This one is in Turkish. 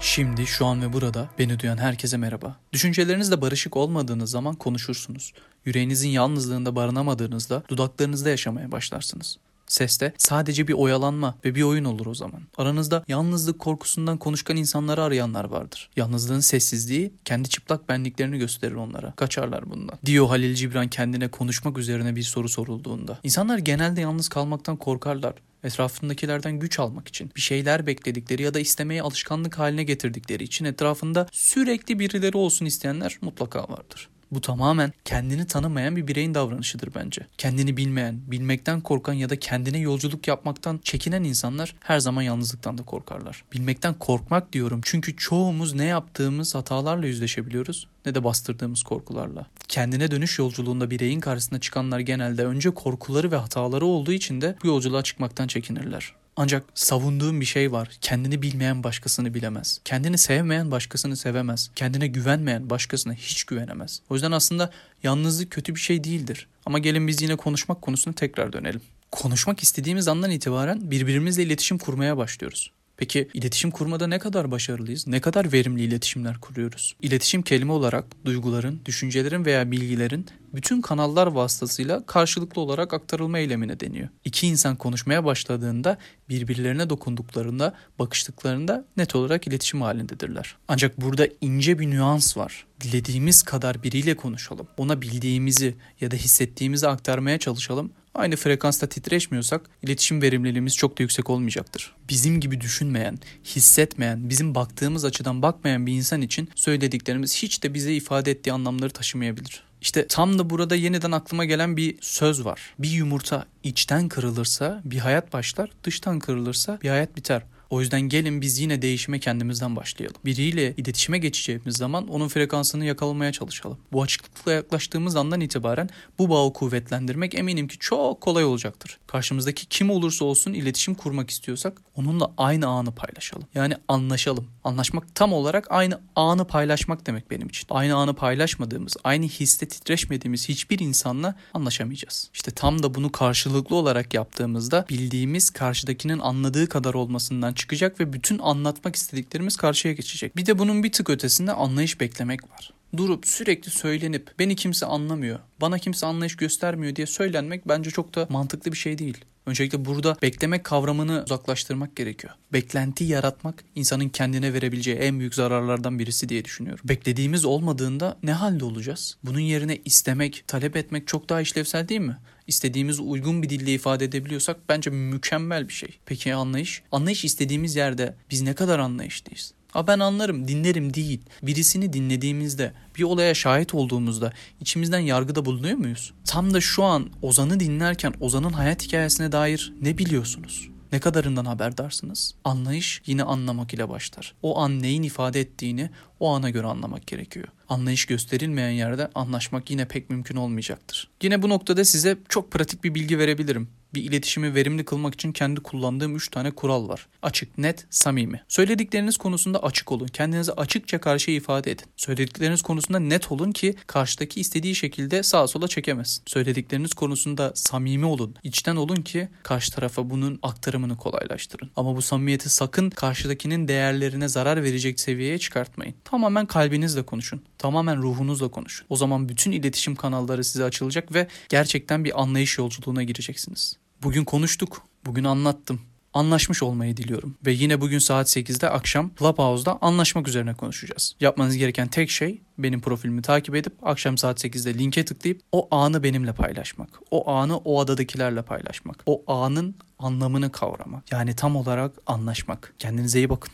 Şimdi, şu an ve burada beni duyan herkese merhaba. Düşüncelerinizle barışık olmadığınız zaman konuşursunuz. Yüreğinizin yalnızlığında barınamadığınızda dudaklarınızda yaşamaya başlarsınız. Seste sadece bir oyalanma ve bir oyun olur o zaman. Aranızda yalnızlık korkusundan konuşkan insanları arayanlar vardır. Yalnızlığın sessizliği kendi çıplak benliklerini gösterir onlara. Kaçarlar bundan. Diyor Halil Cibran kendine konuşmak üzerine bir soru sorulduğunda. İnsanlar genelde yalnız kalmaktan korkarlar etrafındakilerden güç almak için, bir şeyler bekledikleri ya da istemeye alışkanlık haline getirdikleri için etrafında sürekli birileri olsun isteyenler mutlaka vardır. Bu tamamen kendini tanımayan bir bireyin davranışıdır bence. Kendini bilmeyen, bilmekten korkan ya da kendine yolculuk yapmaktan çekinen insanlar her zaman yalnızlıktan da korkarlar. Bilmekten korkmak diyorum çünkü çoğumuz ne yaptığımız hatalarla yüzleşebiliyoruz ne de bastırdığımız korkularla. Kendine dönüş yolculuğunda bireyin karşısına çıkanlar genelde önce korkuları ve hataları olduğu için de bu yolculuğa çıkmaktan çekinirler. Ancak savunduğum bir şey var. Kendini bilmeyen başkasını bilemez. Kendini sevmeyen başkasını sevemez. Kendine güvenmeyen başkasına hiç güvenemez. O yüzden aslında yalnızlık kötü bir şey değildir. Ama gelin biz yine konuşmak konusuna tekrar dönelim. Konuşmak istediğimiz andan itibaren birbirimizle iletişim kurmaya başlıyoruz. Peki iletişim kurmada ne kadar başarılıyız? Ne kadar verimli iletişimler kuruyoruz? İletişim kelime olarak duyguların, düşüncelerin veya bilgilerin bütün kanallar vasıtasıyla karşılıklı olarak aktarılma eylemine deniyor. İki insan konuşmaya başladığında birbirlerine dokunduklarında, bakıştıklarında net olarak iletişim halindedirler. Ancak burada ince bir nüans var. Dilediğimiz kadar biriyle konuşalım. Ona bildiğimizi ya da hissettiğimizi aktarmaya çalışalım aynı frekansta titreşmiyorsak iletişim verimliliğimiz çok da yüksek olmayacaktır. Bizim gibi düşünmeyen, hissetmeyen, bizim baktığımız açıdan bakmayan bir insan için söylediklerimiz hiç de bize ifade ettiği anlamları taşımayabilir. İşte tam da burada yeniden aklıma gelen bir söz var. Bir yumurta içten kırılırsa bir hayat başlar, dıştan kırılırsa bir hayat biter. O yüzden gelin biz yine değişime kendimizden başlayalım. Biriyle iletişime geçeceğimiz zaman onun frekansını yakalamaya çalışalım. Bu açıklıkla yaklaştığımız andan itibaren bu bağı kuvvetlendirmek eminim ki çok kolay olacaktır. Karşımızdaki kim olursa olsun iletişim kurmak istiyorsak onunla aynı anı paylaşalım. Yani anlaşalım. Anlaşmak tam olarak aynı anı paylaşmak demek benim için. Aynı anı paylaşmadığımız, aynı hisse titreşmediğimiz hiçbir insanla anlaşamayacağız. İşte tam da bunu karşılıklı olarak yaptığımızda bildiğimiz karşıdakinin anladığı kadar olmasından çıkacak ve bütün anlatmak istediklerimiz karşıya geçecek. Bir de bunun bir tık ötesinde anlayış beklemek var durup sürekli söylenip beni kimse anlamıyor, bana kimse anlayış göstermiyor diye söylenmek bence çok da mantıklı bir şey değil. Öncelikle burada beklemek kavramını uzaklaştırmak gerekiyor. Beklenti yaratmak insanın kendine verebileceği en büyük zararlardan birisi diye düşünüyorum. Beklediğimiz olmadığında ne halde olacağız? Bunun yerine istemek, talep etmek çok daha işlevsel değil mi? İstediğimiz uygun bir dille ifade edebiliyorsak bence mükemmel bir şey. Peki anlayış? Anlayış istediğimiz yerde biz ne kadar anlayışlıyız? A ben anlarım, dinlerim değil. Birisini dinlediğimizde, bir olaya şahit olduğumuzda içimizden yargıda bulunuyor muyuz? Tam da şu an Ozan'ı dinlerken Ozan'ın hayat hikayesine dair ne biliyorsunuz? Ne kadarından haberdarsınız? Anlayış yine anlamak ile başlar. O an neyin ifade ettiğini o ana göre anlamak gerekiyor. Anlayış gösterilmeyen yerde anlaşmak yine pek mümkün olmayacaktır. Yine bu noktada size çok pratik bir bilgi verebilirim bir iletişimi verimli kılmak için kendi kullandığım 3 tane kural var. Açık, net, samimi. Söyledikleriniz konusunda açık olun. Kendinizi açıkça karşıya ifade edin. Söyledikleriniz konusunda net olun ki karşıdaki istediği şekilde sağa sola çekemez. Söyledikleriniz konusunda samimi olun. İçten olun ki karşı tarafa bunun aktarımını kolaylaştırın. Ama bu samimiyeti sakın karşıdakinin değerlerine zarar verecek seviyeye çıkartmayın. Tamamen kalbinizle konuşun. Tamamen ruhunuzla konuşun. O zaman bütün iletişim kanalları size açılacak ve gerçekten bir anlayış yolculuğuna gireceksiniz. Bugün konuştuk. Bugün anlattım. Anlaşmış olmayı diliyorum. Ve yine bugün saat 8'de akşam Clubhouse'da anlaşmak üzerine konuşacağız. Yapmanız gereken tek şey benim profilimi takip edip akşam saat 8'de linke tıklayıp o anı benimle paylaşmak. O anı o adadakilerle paylaşmak. O anın anlamını kavramak. Yani tam olarak anlaşmak. Kendinize iyi bakın.